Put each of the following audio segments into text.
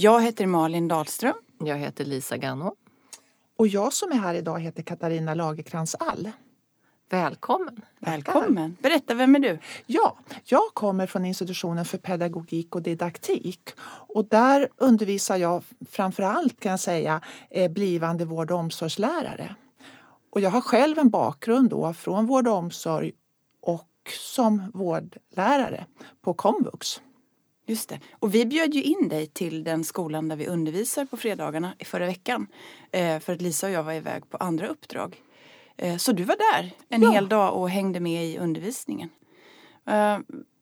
Jag heter Malin Dahlström. Jag heter Lisa Ganno. Och jag som är här idag heter Katarina Lagerkrans All. Välkommen! Välkommen! Berätta, vem är du? Ja, jag kommer från institutionen för pedagogik och didaktik och där undervisar jag framför allt kan jag säga eh, blivande vård och omsorgslärare. Och jag har själv en bakgrund då från vård och omsorg och som vårdlärare på komvux. Just det. Och vi bjöd ju in dig till den skolan där vi undervisar på fredagarna i förra veckan. Eh, för att Lisa och jag var iväg på andra uppdrag. Eh, så du var där en ja. hel dag och hängde med i undervisningen. Eh,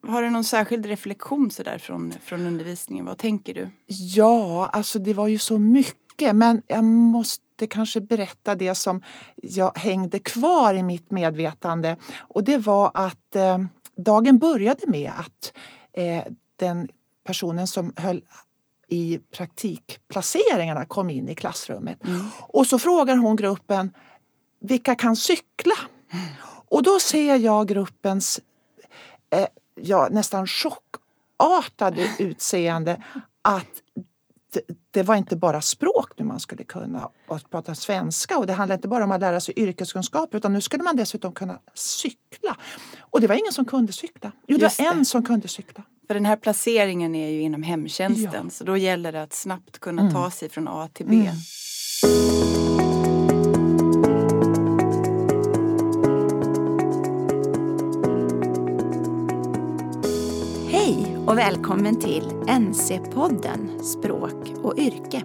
har du någon särskild reflektion sådär från, från undervisningen? Vad tänker du? Ja, alltså det var ju så mycket men jag måste kanske berätta det som jag hängde kvar i mitt medvetande och det var att eh, dagen började med att eh, den personen som höll i praktikplaceringarna kom in i klassrummet. Mm. Och så frågar hon gruppen vilka kan cykla? Och då ser jag gruppens eh, ja, nästan chockartade utseende att det var inte bara språk nu man skulle kunna och prata svenska och det handlade inte bara om att lära sig yrkeskunskap utan nu skulle man dessutom kunna cykla. Och det var ingen som kunde cykla. Jo, det var en som kunde cykla. För den här placeringen är ju inom hemtjänsten ja. så då gäller det att snabbt kunna mm. ta sig från A till B. Mm. Hej och välkommen till NC-podden Språk och yrke.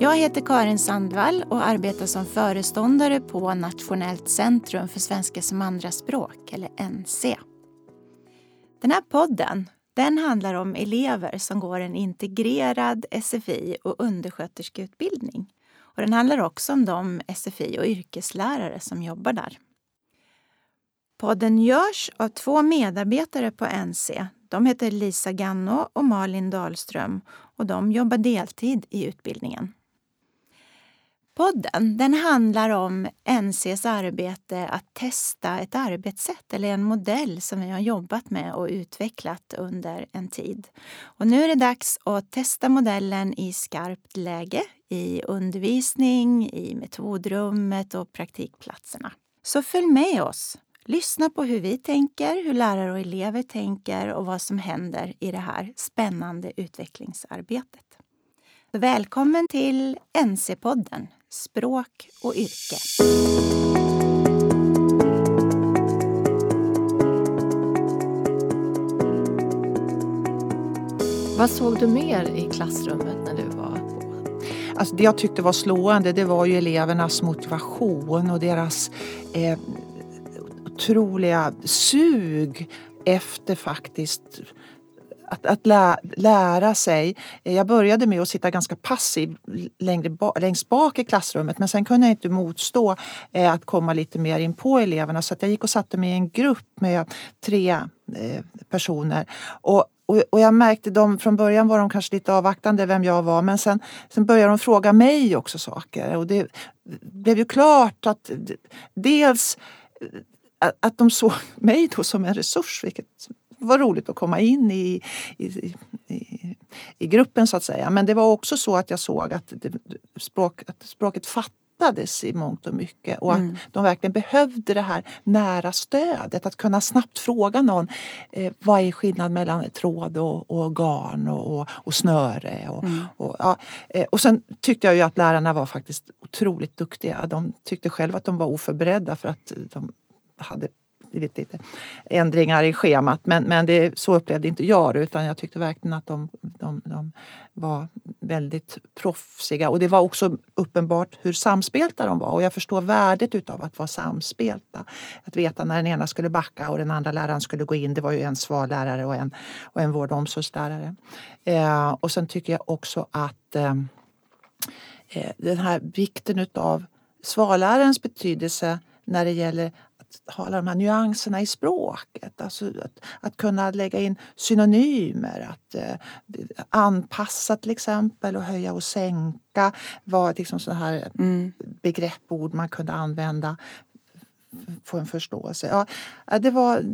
Jag heter Karin Sandvall och arbetar som föreståndare på Nationellt centrum för svenska som andraspråk, eller NC. Den här podden den handlar om elever som går en integrerad SFI och undersköterskeutbildning. Och den handlar också om de SFI och yrkeslärare som jobbar där. Podden görs av två medarbetare på NC. De heter Lisa Ganno och Malin Dahlström och de jobbar deltid i utbildningen. Podden den handlar om NCs arbete att testa ett arbetssätt eller en modell som vi har jobbat med och utvecklat under en tid. Och nu är det dags att testa modellen i skarpt läge i undervisning, i metodrummet och praktikplatserna. Så följ med oss! Lyssna på hur vi tänker, hur lärare och elever tänker och vad som händer i det här spännande utvecklingsarbetet. Välkommen till NC-podden Språk och yrke. Vad såg du mer i klassrummet när du var på? Alltså det jag tyckte var slående det var ju elevernas motivation och deras eh, otroliga sug efter faktiskt att, att lä, lära sig. Jag började med att sitta ganska passiv längre ba, längst bak i klassrummet men sen kunde jag inte motstå eh, att komma lite mer in på eleverna så jag gick och satte mig i en grupp med tre eh, personer. Och, och, och, jag märkte de, från början var de kanske lite avvaktande vem jag var men sen, sen började de fråga mig också saker och det blev ju klart att dels eh, att de såg mig då som en resurs, vilket var roligt att komma in i, i, i, i, gruppen så att säga. Men det var också så att jag såg att, det, språk, att språket fattades i mångt och mycket och mm. att de verkligen behövde det här nära stödet. Att kunna snabbt fråga någon eh, vad är skillnaden mellan tråd och, och garn och, och, och snöre. Och, mm. och, ja, eh, och sen tyckte jag ju att lärarna var faktiskt otroligt duktiga. De tyckte själva att de var oförberedda för att de hade blivit lite ändringar i schemat. Men, men det, så upplevde inte jag det utan jag tyckte verkligen att de, de, de var väldigt proffsiga. Och det var också uppenbart hur samspelta de var och jag förstår värdet utav att vara samspelta. Att veta när den ena skulle backa och den andra läraren skulle gå in. Det var ju en svarlärare och en, och en vård och omsorgslärare. Eh, och sen tycker jag också att eh, eh den här vikten utav svarlärarens betydelse när det gäller ha alla de här nyanserna i språket. Alltså att, att kunna lägga in synonymer, att eh, anpassa till exempel och höja och sänka var liksom sådana här mm. begrepp, ord man kunde använda få en förståelse. Ja, det var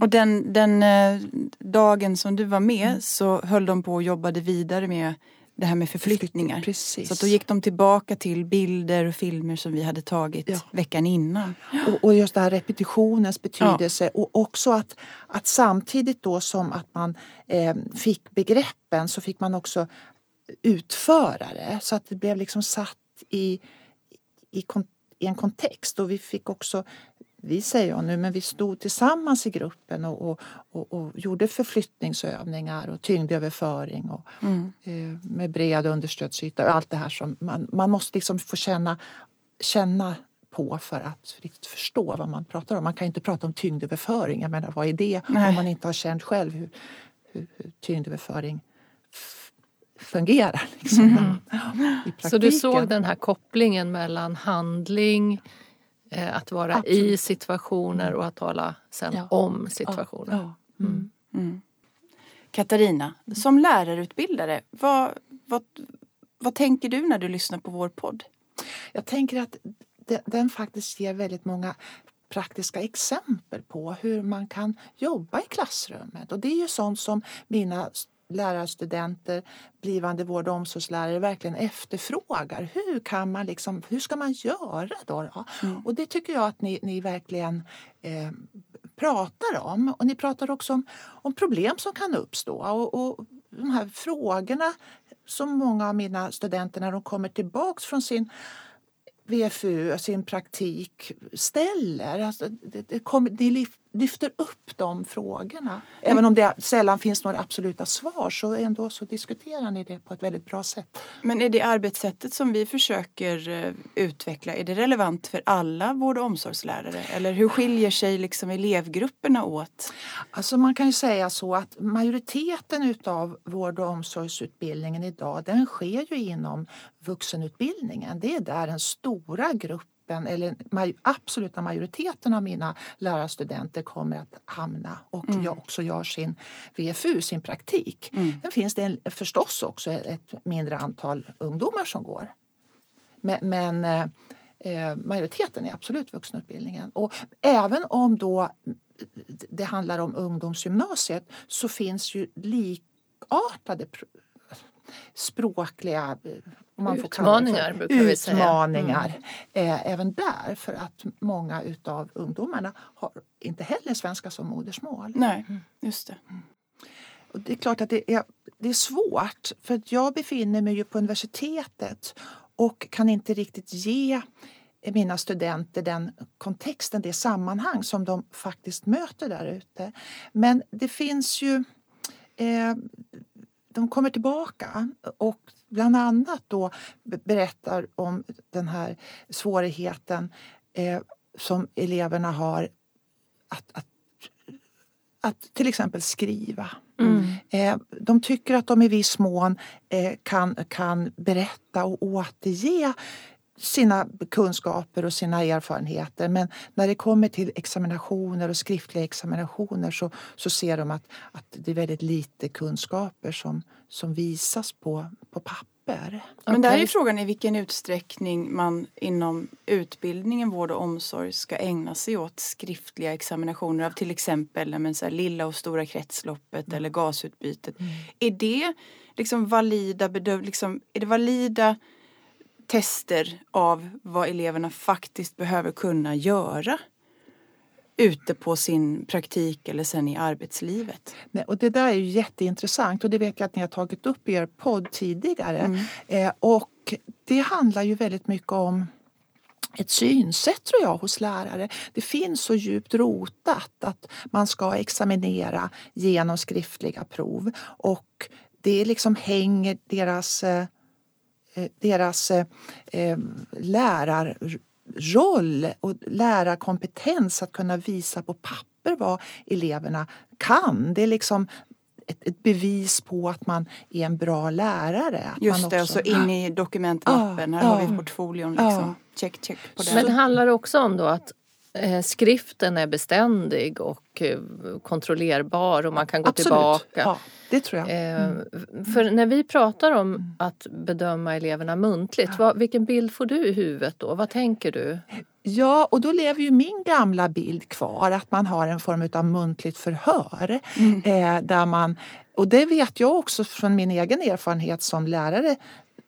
Och den, den eh, dagen som du var med mm. så höll de på och jobbade vidare med det här med förflyttningar. Precis. Så då gick de tillbaka till bilder och filmer som vi hade tagit ja. veckan innan. Och, och, just det här repetitionens betydelse ja. och också att, att samtidigt då som att man eh, fick begreppen så fick man också utföra det. Så att det blev liksom satt i, i, i en kontext och vi fick också vi säger jag nu, men vi stod tillsammans i gruppen och, och, och, och gjorde förflyttningsövningar och tyngdöverföring och, mm. eh, med bred understödsyta och allt det här som man, man måste liksom få känna, känna på för att riktigt förstå vad man pratar om. Man kan inte prata om tyngdöverföring, jag menar vad är det Nej. om man inte har känt själv hur, hur, hur tyngdöverföring fungerar. Liksom. Mm. Så du såg den här kopplingen mellan handling, att vara Absolut. i situationer och att tala sen ja. om situationer. Ja. Ja. Mm. Mm. Katarina, som lärarutbildare, vad, vad, vad tänker du när du lyssnar på vår podd? Jag tänker att den faktiskt ger väldigt många praktiska exempel på hur man kan jobba i klassrummet. Och det är ju sånt som mina lärarstudenter, blivande vård och omsorgslärare verkligen efterfrågar. Hur kan man liksom, hur ska man göra då? då? Mm. Och det tycker jag att ni, ni verkligen eh, pratar om. Och ni pratar också om, om problem som kan uppstå och, och de här frågorna som många av mina studenter när de kommer tillbaks från sin VFU, sin praktik, ställer. Alltså, det, det kommer, ni lyfter upp de frågorna. Även om det sällan finns några absoluta svar så ändå så diskuterar ni det på ett väldigt bra sätt. Men är det arbetssättet som vi försöker eh, utveckla, är det relevant för alla vård och omsorgslärare? Eller hur skiljer sig liksom elevgrupperna åt? Alltså man kan ju säga så att majoriteten utav vård och omsorgsutbildningen idag den sker ju inom vuxenutbildningen. Det är där den stora gruppen gruppen, eller absoluta majoriteten av mina lärarstudenter kommer att hamna och mm. jag också gör sin VFU, sin praktik. Mm. Sen finns det en, förstås också ett mindre antal ungdomar som går. Men, men eh, eh, majoriteten är absolut vuxenutbildningen. Och även om då det handlar om ungdomsgymnasiet så finns ju likartade språkliga man utmaningar, vi säga. Utmaningar mm. eh, även där för att många utav ungdomarna har inte heller svenska som modersmål. Nej, just det. Mm. Och det är klart att det är, det är svårt för att jag befinner mig ju på universitetet och kan inte riktigt ge mina studenter den kontexten, det sammanhang som de faktiskt möter där ute. Men det finns ju eh, de kommer tillbaka och bland annat då berättar om den här svårigheten eh, som eleverna har att, att, att till exempel skriva. Mm. Eh, de tycker att de i viss mån eh, kan, kan berätta och återge sina kunskaper och sina erfarenheter. Men när det kommer till examinationer och skriftliga examinationer så, så ser de att, att det är väldigt lite kunskaper som, som visas på, på papper. Men där är frågan i vilken utsträckning man inom utbildningen vård och omsorg ska ägna sig åt skriftliga examinationer av till exempel men så lilla och stora kretsloppet mm. eller gasutbytet. Mm. Är det liksom valida bedöv, liksom, är det valida tester av vad eleverna faktiskt behöver kunna göra ute på sin praktik eller sen i arbetslivet. Nej, och det där är ju jätteintressant och det vet jag att ni har tagit upp i er podd tidigare. Mm. Eh, och det handlar ju väldigt mycket om ett synsätt tror jag hos lärare. Det finns så djupt rotat att man ska examinera genom skriftliga prov och det liksom hänger deras eh, deras eh, eh, lärarroll och lärarkompetens att kunna visa på papper vad eleverna kan. Det är liksom ett, bevis på att man är en bra lärare. Att Just det, också, och så in i dokumentmappen. Här ja, har vi portfolion. Liksom. Ja. Check, check på det. Men det handlar också om då att eh, skriften är beständig och eh, kontrollerbar och man kan gå Absolut. tillbaka. Ja, det tror jag. Eh, mm. För när vi pratar om mm. att bedöma eleverna muntligt, vad, vilken bild får du i huvudet då? Vad tänker du? Ja, och då lever ju min gamla bild kvar att man har en form av muntligt förhör. Mm. Eh, där man, och det vet jag också från min egen erfarenhet som lärare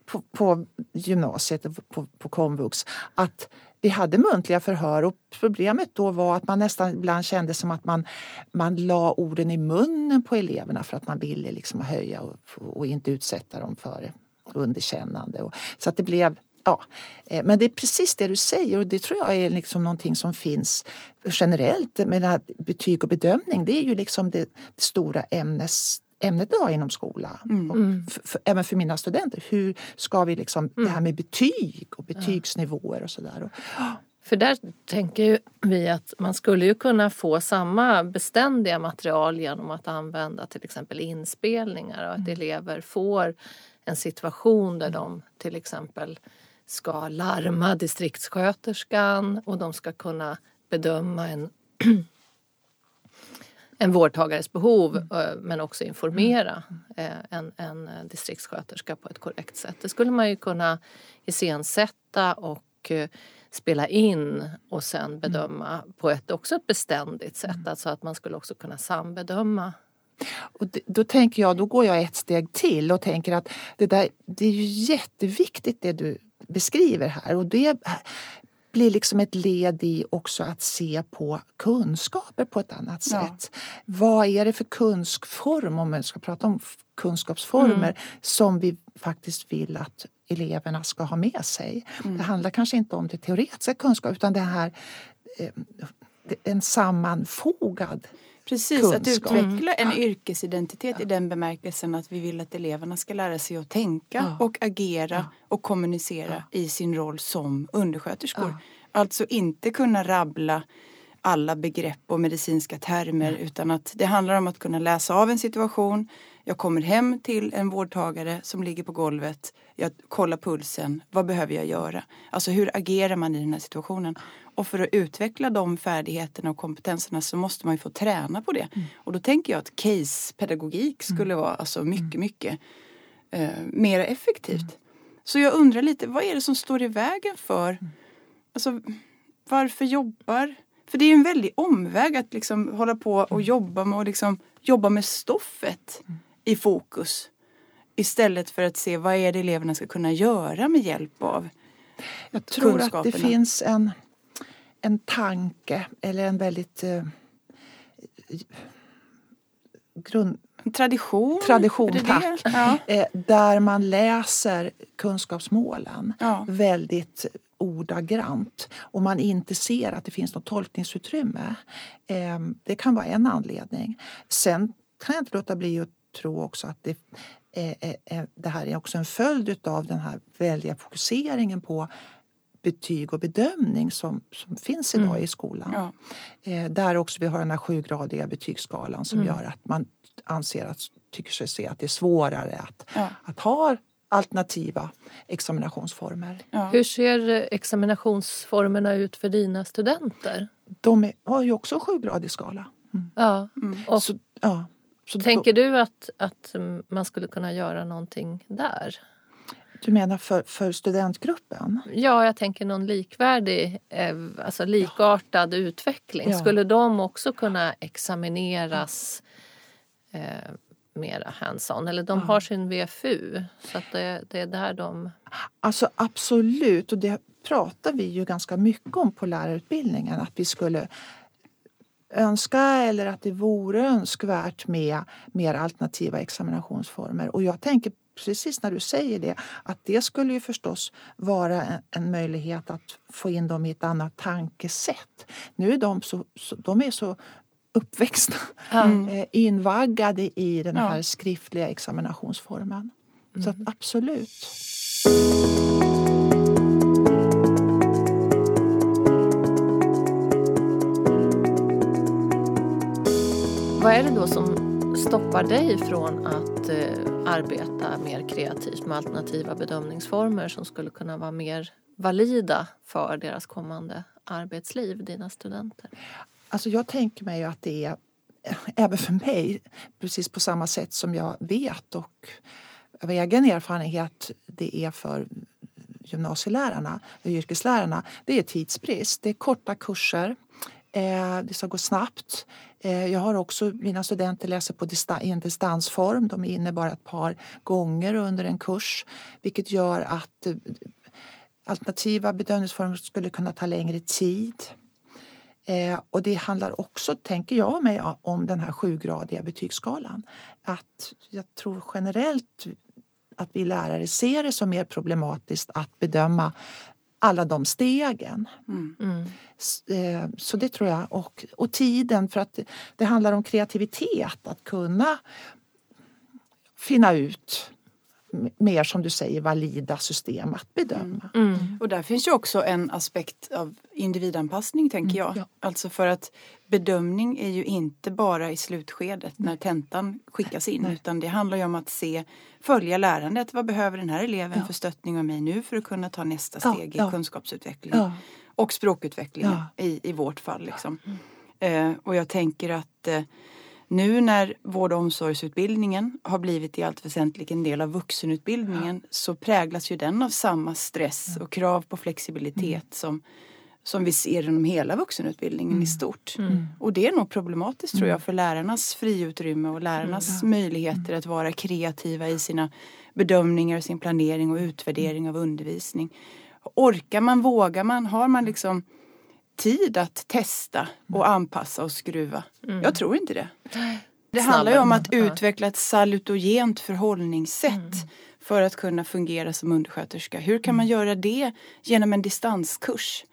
på, på gymnasiet på, på komvux att vi hade muntliga förhör och problemet då var att man nästan ibland kände som att man, man la orden i munnen på eleverna för att man ville liksom höja och, och inte utsätta dem för underkännande. Och, så att det blev Ja, eh, men det är precis det du säger och det tror jag är liksom någonting som finns generellt med betyg och bedömning. Det är ju liksom det, det stora ämnes ämnet idag inom skolan. Mm. För, för, även för mina studenter. Hur ska vi liksom, mm. det här med betyg och betygsnivåer och sådär. För där tänker vi att man skulle ju kunna få samma beständiga material genom att använda till exempel inspelningar och att mm. elever får en situation där de till exempel ska larma distriktssköterskan och de ska kunna bedöma en en vårdtagares behov mm. Eh, men också informera eh, en, en distriktssköterska på ett korrekt sätt. Det skulle man ju kunna iscensätta och eh, spela in och sen mm. bedöma på ett också ett beständigt sätt. Mm. Alltså att man skulle också kunna sambedöma och då tänker jag, då går jag ett steg till och tänker att det där, det är ju jätteviktigt det du beskriver här och det blir liksom ett led i också att se på kunskaper på ett annat sätt. Ja. Vad är det för kunskapsform, om man ska prata om kunskapsformer, mm. som vi faktiskt vill att eleverna ska ha med sig. Mm. Det handlar kanske inte om det teoretiska kunskap utan det här eh, en sammanfogad Precis, kunskap. att utveckla en yrkesidentitet i den bemärkelsen att vi vill att eleverna ska lära sig att tänka och agera och kommunicera i sin roll som undersköterskor. Alltså inte kunna rabbla alla begrepp och medicinska termer utan att det handlar om att kunna läsa av en situation. Jag kommer hem till en vårdtagare som ligger på golvet. Jag kollar pulsen. Vad behöver jag göra? Alltså hur agerar man i den här situationen? Och för att utveckla de färdigheterna och kompetenserna så måste man ju få träna på det. Mm. Och då tänker jag att case-pedagogik mm. skulle vara alltså mycket, mm. mycket eh, mer effektivt. Mm. Så jag undrar lite, vad är det som står i vägen för mm. Alltså, varför jobbar... För det är en väldig omväg att liksom hålla på och jobba med, och liksom, jobba med stoffet i fokus. Istället för att se vad är det eleverna ska kunna göra med hjälp av Jag tror att det finns en en tanke eller en väldigt eh, grund, Tradition? Tradition, tack. Ja. Eh, där man läser kunskapsmålen ja. väldigt ordagrant och man inte ser att det finns något tolkningsutrymme. Eh, det kan vara en anledning. Sen kan jag inte låta bli att tro också att det, eh, det här är också en följd av den här väldiga fokuseringen på betyg och bedömning som, som finns idag mm. i skolan. Ja. Eh, där också vi har den här sjugradiga betygsskalan som mm. gör att man anser att, tycker sig se att det är svårare att, ja. att ha alternativa examinationsformer. Ja. Hur ser examinationsformerna ut för dina studenter? De är, har ju också sjugradig skala. Mm. Ja. Mm. Och så, ja. Så tänker då, du att, att man skulle kunna göra någonting där? Du menar för, för studentgruppen? Ja, jag tänker någon likvärdig, eh, alltså likartad ja. utveckling. Ja. Skulle de också kunna examineras eh, mera hands-on? Eller de ja. har sin VFU, så det, det, är där de... Alltså absolut, och det pratar vi ju ganska mycket om på lärarutbildningen. Att vi skulle önska eller att det vore önskvärt med mer alternativa examinationsformer. Och jag tänker precis när du säger det, att det skulle ju förstås vara en, en möjlighet att få in dem i ett annat tankesätt. Nu är de så, så de är så uppväxta, mm. Eh, invaggade i den här ja. skriftliga examinationsformen. Mm. Så att absolut. Vad är det då som stoppar dig från att eh, arbeta mer kreativt med alternativa bedömningsformer som skulle kunna vara mer valida för deras kommande arbetsliv, dina studenter? Alltså jag tänker mig att det är, eh, även för mig, precis på samma sätt som jag vet och av egen erfarenhet det är för gymnasielärarna och yrkeslärarna, det är tidsbrist. Det är korta kurser. Eh, det ska gå snabbt. Eh, jag har också, mina studenter läser på i en distansform. De är inne bara ett par gånger under en kurs vilket gör att alternativa bedömningsformer skulle kunna ta längre tid och det handlar också, tänker jag mig, om den här sjugradiga betygsskalan. Att jag tror generellt att vi lärare ser det som mer problematiskt att bedöma alla de stegen. Mm. Mm. Eh, så det tror jag. Och, och tiden, för att det handlar om kreativitet. Att kunna finna ut mer som du säger valida system att bedöma. Mm. Mm. Och där finns ju också en aspekt av individanpassning tänker mm. jag. Ja. Alltså för att bedömning är ju inte bara i slutskedet när tentan skickas in Nej. utan det handlar ju om att se, följa lärandet. Vad behöver den här eleven ja. för stöttning av mig nu för att kunna ta nästa steg ja. i kunskapsutveckling och språkutveckling i, i vårt fall. Liksom. Eh, och jag tänker att eh, nu när vård och omsorgsutbildningen har blivit i allt väsentligt en del av vuxenutbildningen ja. så präglas ju den av samma stress och krav på flexibilitet mm. som, som vi ser inom hela vuxenutbildningen mm. i stort. Mm. Och det är nog problematiskt tror jag mm. för lärarnas friutrymme och lärarnas möjligheter mm. att vara kreativa i sina bedömningar, sin planering och utvärdering av undervisning. Orkar man, vågar man, har man liksom tid att testa och anpassa och skruva? Mm. Jag tror inte det. Det Snabba. handlar ju om att utveckla ett salutogent förhållningssätt mm. för att kunna fungera som undersköterska. Hur kan man mm. göra det genom en distanskurs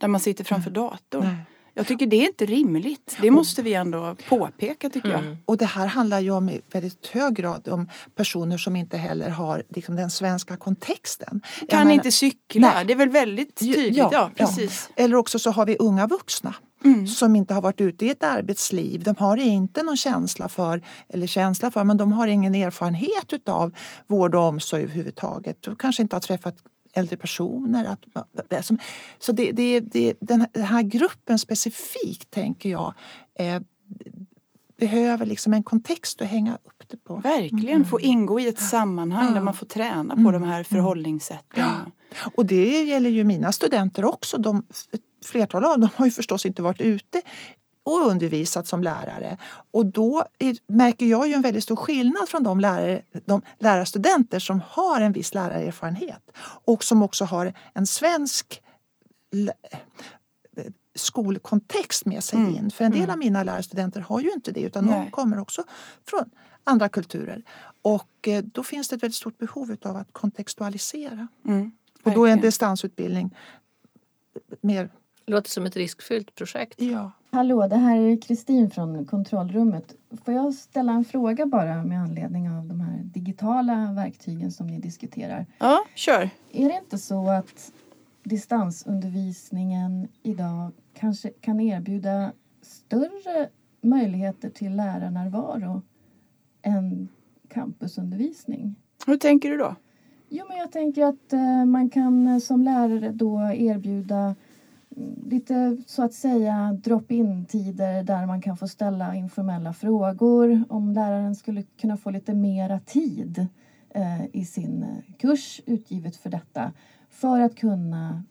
där man sitter framför mm. datorn? Jag tycker det är inte rimligt. Det måste vi ändå påpeka tycker jag. Mm. Och det här handlar ju om i väldigt hög grad om personer som inte heller har liksom, den svenska kontexten. Kan menar, inte cykla, nej. det är väl väldigt tydligt. Ja, ja precis. Ja. Eller också så har vi unga vuxna Mm. som inte har varit ute i ett arbetsliv. De har inte någon känsla för, eller känsla för, men de har ingen erfarenhet utav vård och omsorg överhuvudtaget. De kanske inte har träffat äldre personer. Att, så det, det, det, den här gruppen specifikt, tänker jag, eh, behöver liksom en kontext att hänga upp det på. Verkligen, mm. få ingå i ett sammanhang ja. där man får träna på mm. de här mm. förhållningssätten. Ja. Och det gäller ju mina studenter också. De, flertal av dem har ju förstås inte varit ute och undervisat som lärare. Och då är, märker jag ju en väldigt stor skillnad från de, lärare, de lärarstudenter som har en viss lärarerfarenhet och som också har en svensk skolkontext med sig mm. in. För en del mm. av mina lärarstudenter har ju inte det utan Nej. de kommer också från andra kulturer. Och eh, då finns det ett väldigt stort behov av att kontextualisera. Mm. Och då är en distansutbildning mer... Låter som ett riskfyllt projekt. Ja. Hallå, det här är Kristin från kontrollrummet. Får jag ställa en fråga bara med anledning av de här digitala verktygen som ni diskuterar? Ja, kör. Är det inte så att distansundervisningen idag kanske kan erbjuda större möjligheter till lärarnärvaro än campusundervisning? Hur tänker du då? Jo, men jag tänker att eh, man kan som lärare då erbjuda lite så att säga drop-in tider där man kan få ställa informella frågor. Om läraren skulle kunna få lite mera tid eh, i sin eh, kurs utgivet för detta för att kunna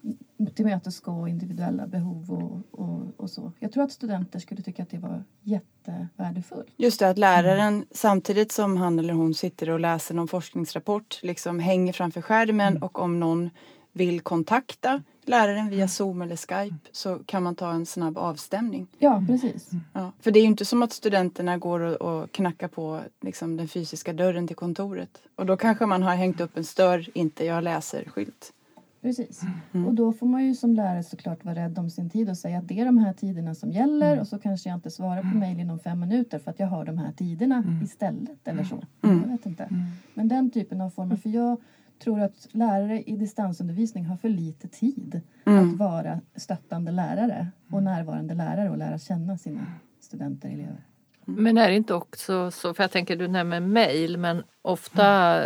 tillmötesgå individuella behov och, och, och, så. Jag tror att studenter skulle tycka att det var jättevärdefullt. Just det, att läraren mm. samtidigt som han eller hon sitter och läser någon forskningsrapport liksom hänger framför skärmen mm. och om någon vill kontakta läraren via Zoom eller Skype så kan man ta en snabb avstämning. Ja, precis. Ja, för det är ju inte som att studenterna går och, och knackar på liksom, den fysiska dörren till kontoret. Och då kanske man har hängt upp en stör, inte jag läser-skylt. Precis. Mm. Och då får man ju som lärare såklart vara rädd om sin tid och säga att det är de här tiderna som gäller mm. och så kanske jag inte svarar på mejl inom fem minuter för att jag har de här tiderna mm. istället eller så. Mm. Jag vet inte. Mm. Men den typen av former, för jag tror att lärare i distansundervisning har för lite tid mm. att vara stöttande lärare och närvarande lärare och lära känna sina studenter och elever. Men är det inte också så, för jag tänker du nämner mejl men ofta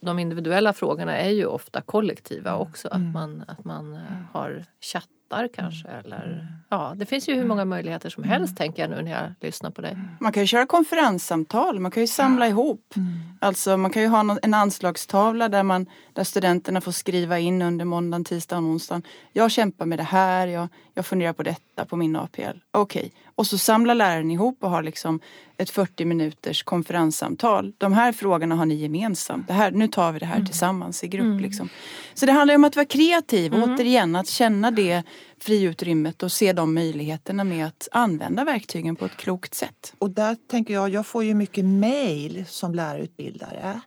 de individuella frågorna är ju ofta kollektiva också. Att man, att man eh, har chatt chattar kanske. Eller, ja, det finns ju hur många möjligheter som helst tänker jag nu när jag lyssnar på dig. Man kan ju köra konferenssamtal, man kan ju samla ihop. Alltså man kan ju ha en anslagstavla där, man, där studenterna får skriva in under måndagen, tisdagen, onsdagen. Jag kämpar med det här, jag, jag funderar på detta på min APL. Okej, okay. och så samlar läraren ihop och har liksom ett 40 minuters konferenssamtal. De här frågorna har ni gemensamt. Det här, nu tar vi det här mm. tillsammans i grupp. Mm. Liksom. Så det handlar om att vara kreativ, mm. återigen att känna det friutrymmet och se de möjligheterna med att använda verktygen på ett klokt sätt. Och där tänker jag, jag får ju mycket mejl som lärarutbildare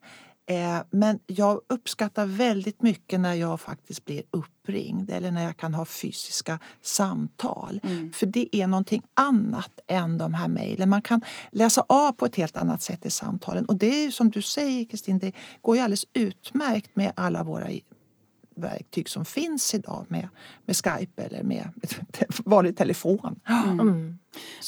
Eh, men jag uppskattar väldigt mycket när jag faktiskt blir uppringd eller när jag kan ha fysiska samtal. Mm. För det är någonting annat än de här mejlen. Man kan läsa av på ett helt annat sätt i samtalen. Och det är som du säger Kristin, det går ju alldeles utmärkt med alla våra verktyg som finns idag med, med Skype eller med vanlig telefon. Mm. Mm.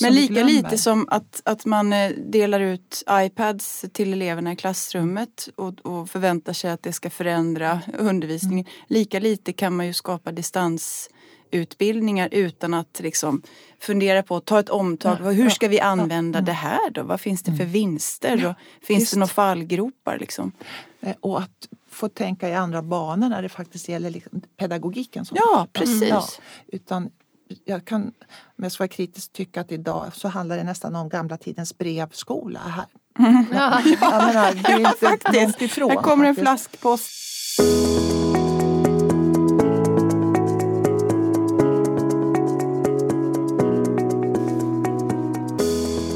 Men lika lite som att, att man eh, delar ut iPads till eleverna i klassrummet och, och förväntar sig att det ska förändra undervisningen. Mm. Lika lite kan man ju skapa distansutbildningar utan att liksom fundera på, ta ett omtag. Ja, hur ska vi använda ja, det här då? Vad finns det för mm. vinster? Och finns just. det några fallgropar? Liksom? Eh, och att få tänka i andra banor när det faktiskt gäller liksom pedagogiken. Som ja, precis. Ja, utan jag kan, om jag ska vara kritisk, tycka att idag så handlar det nästan om gamla tidens brevskola här. Mm. Ja. Jag menar, det är inte ja, faktiskt. ifrån. Här kommer en flaskpost.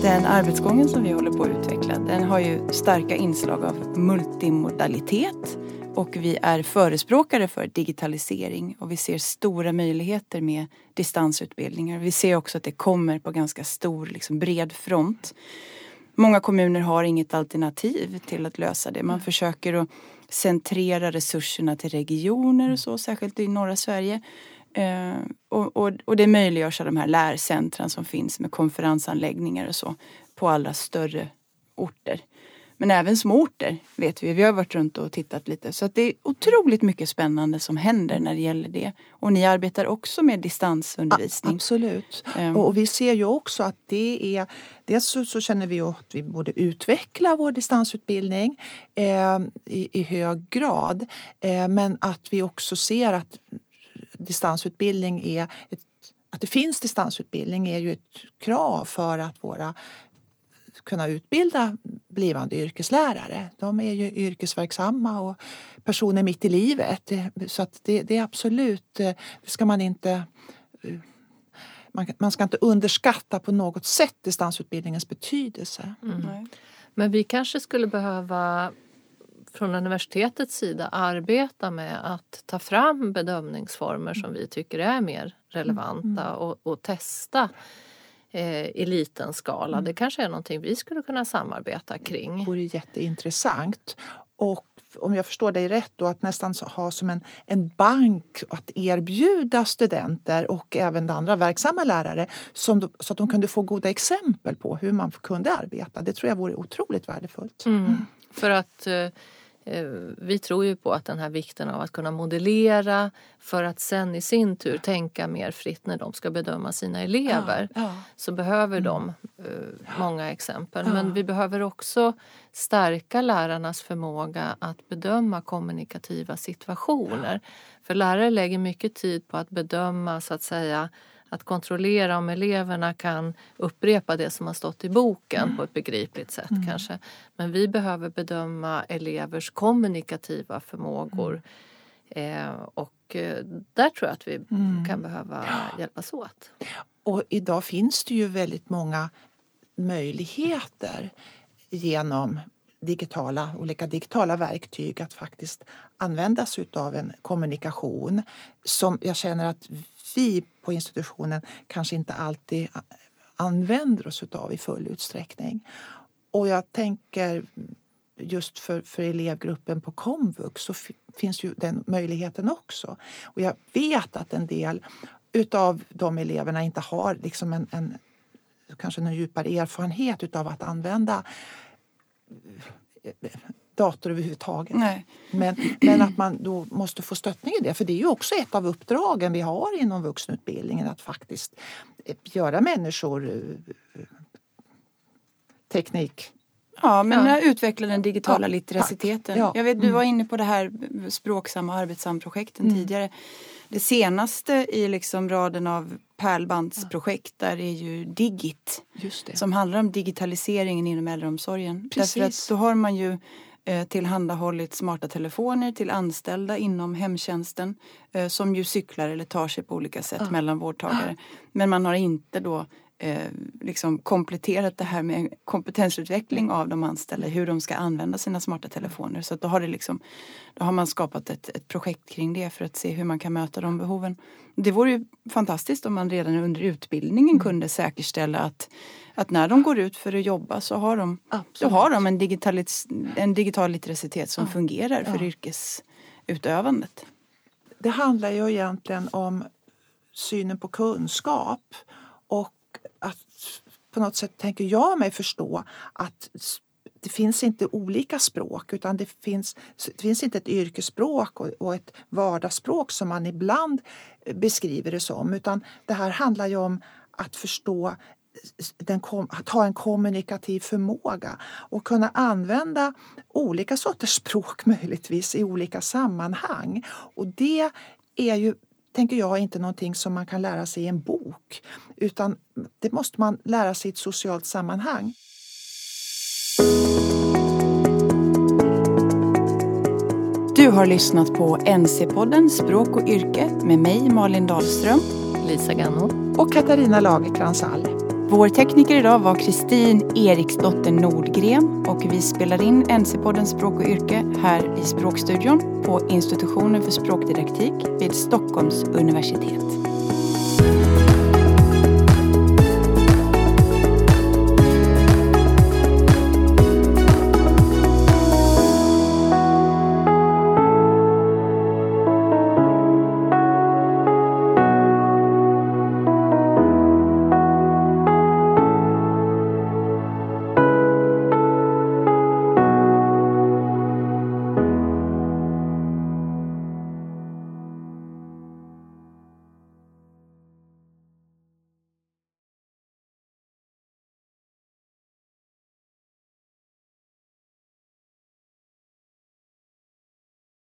Den arbetsgången som vi håller på att utveckla den har ju starka inslag av multimodalitet och vi är förespråkare för digitalisering och vi ser stora möjligheter med distansutbildningar. Vi ser också att det kommer på ganska stor, liksom bred front. Många kommuner har inget alternativ till att lösa det. Man försöker att centrera resurserna till regioner och så, särskilt i norra Sverige. Eh, och, och, och det möjliggörs av de här lärcentran som finns med konferensanläggningar och så på alla större orter. Men även små orter vet vi. Vi har varit runt och tittat lite. Så att det är otroligt mycket spännande som händer när det gäller det. Och ni arbetar också med distansundervisning. Ja, absolut. Um. Och vi ser ju också att det är... Dels så, så känner vi att vi borde utveckla vår distansutbildning eh, i, i, hög grad. Eh, men att vi också ser att distansutbildning är ett att det finns distansutbildning är ju ett krav för att våra kunna utbilda blivande yrkeslärare. De är ju yrkesverksamma och personer mitt i livet. Så att det, det är absolut, eh, det ska man inte eh, man, man, ska inte underskatta på något sätt distansutbildningens betydelse. Mm. Men vi kanske skulle behöva från universitetets sida arbeta med att ta fram bedömningsformer som vi tycker är mer relevanta mm. och, och testa eh, i liten skala. Mm. Det kanske är någonting vi skulle kunna samarbeta kring. Det vore jätteintressant. Och om jag förstår dig rätt, då, att nästan ha som en, en bank att erbjuda studenter och även andra verksamma lärare som, så att de kunde få goda exempel på hur man kunde arbeta. Det tror jag vore otroligt värdefullt. Mm. För att eh, Eh, vi tror ju på att den här vikten av att kunna modellera för att sen i sin tur tänka mer fritt när de ska bedöma sina elever. Ja, ja. Så behöver de mm. uh, många exempel. Ja. Men vi behöver också stärka lärarnas förmåga att bedöma kommunikativa situationer. För lärare lägger mycket tid på att bedöma så att säga att kontrollera om eleverna kan upprepa det som har stått i boken mm. på ett begripligt sätt mm. kanske. Men vi behöver bedöma elevers kommunikativa förmågor. Mm. Eh, och eh, där tror jag att vi mm. kan behöva hjälpas åt. Och idag finns det ju väldigt många möjligheter genom digitala, olika digitala verktyg att faktiskt använda sig av en kommunikation som jag känner att vi på institutionen kanske inte alltid använder oss av i full utsträckning. Och jag tänker just för, för elevgruppen på komvux så finns ju den möjligheten också. Och jag vet att en del utav de eleverna inte har liksom en, en kanske någon djupare erfarenhet utav att använda dator överhuvudtaget. Nej. Men, men att man då måste få stöttning i det. För det är ju också ett av uppdragen vi har inom vuxenutbildningen att faktiskt eh, göra människor eh, teknik Ja, men Ja. utveckla den digitala Ja, litteraciiteten. tack. Ja. Jag vet, du Mm. var inne på det här språksam och arbetssamprojekten Mm. tidigare. Det senaste i liksom raden av pärlbandsprojekt där är ju Digit som handlar om digitaliseringen inom äldreomsorgen. Precis. Därför att då har man ju eh, tillhandahållit smarta telefoner till anställda inom hemtjänsten eh, som ju cyklar eller tar sig på olika sätt Ja. mellan vårdtagare. Men man har inte då eh, liksom kompletterat det här med kompetensutveckling av de anställda, hur de ska använda sina smarta telefoner. Så då har, det liksom, då har man skapat ett, ett projekt kring det för att se hur man kan möta de behoven. Det vore ju fantastiskt om man redan under utbildningen kunde säkerställa att, att när de går ut för att jobba så har de, Absolut. har de en, digitalis, en digital literacitet som Ja. fungerar för Ja. yrkesutövandet. Det handlar ju egentligen om synen på kunskap och att på något sätt tänker jag mig förstå att det finns inte olika språk utan det finns, det finns inte ett yrkesspråk och, och ett vardagsspråk som man ibland eh, beskriver det som utan det här handlar ju om att förstå den kom, att ha en kommunikativ förmåga och kunna använda olika sorters språk möjligtvis i olika sammanhang. Och det är ju, tänker jag, inte någonting som man kan lära sig i en bok utan det måste man lära sig i ett socialt sammanhang. Du har lyssnat på NC-podden Språk och yrke med mig Malin Dahlström. Lisa Ganno. Och Katarina Lagercrantz All. Vår tekniker idag var Kristin Eriksdotter Nordgren och vi spelar in NC-podden Språk och yrke här i Språkstudion på institutionen för språkdidaktik vid Stockholms universitet.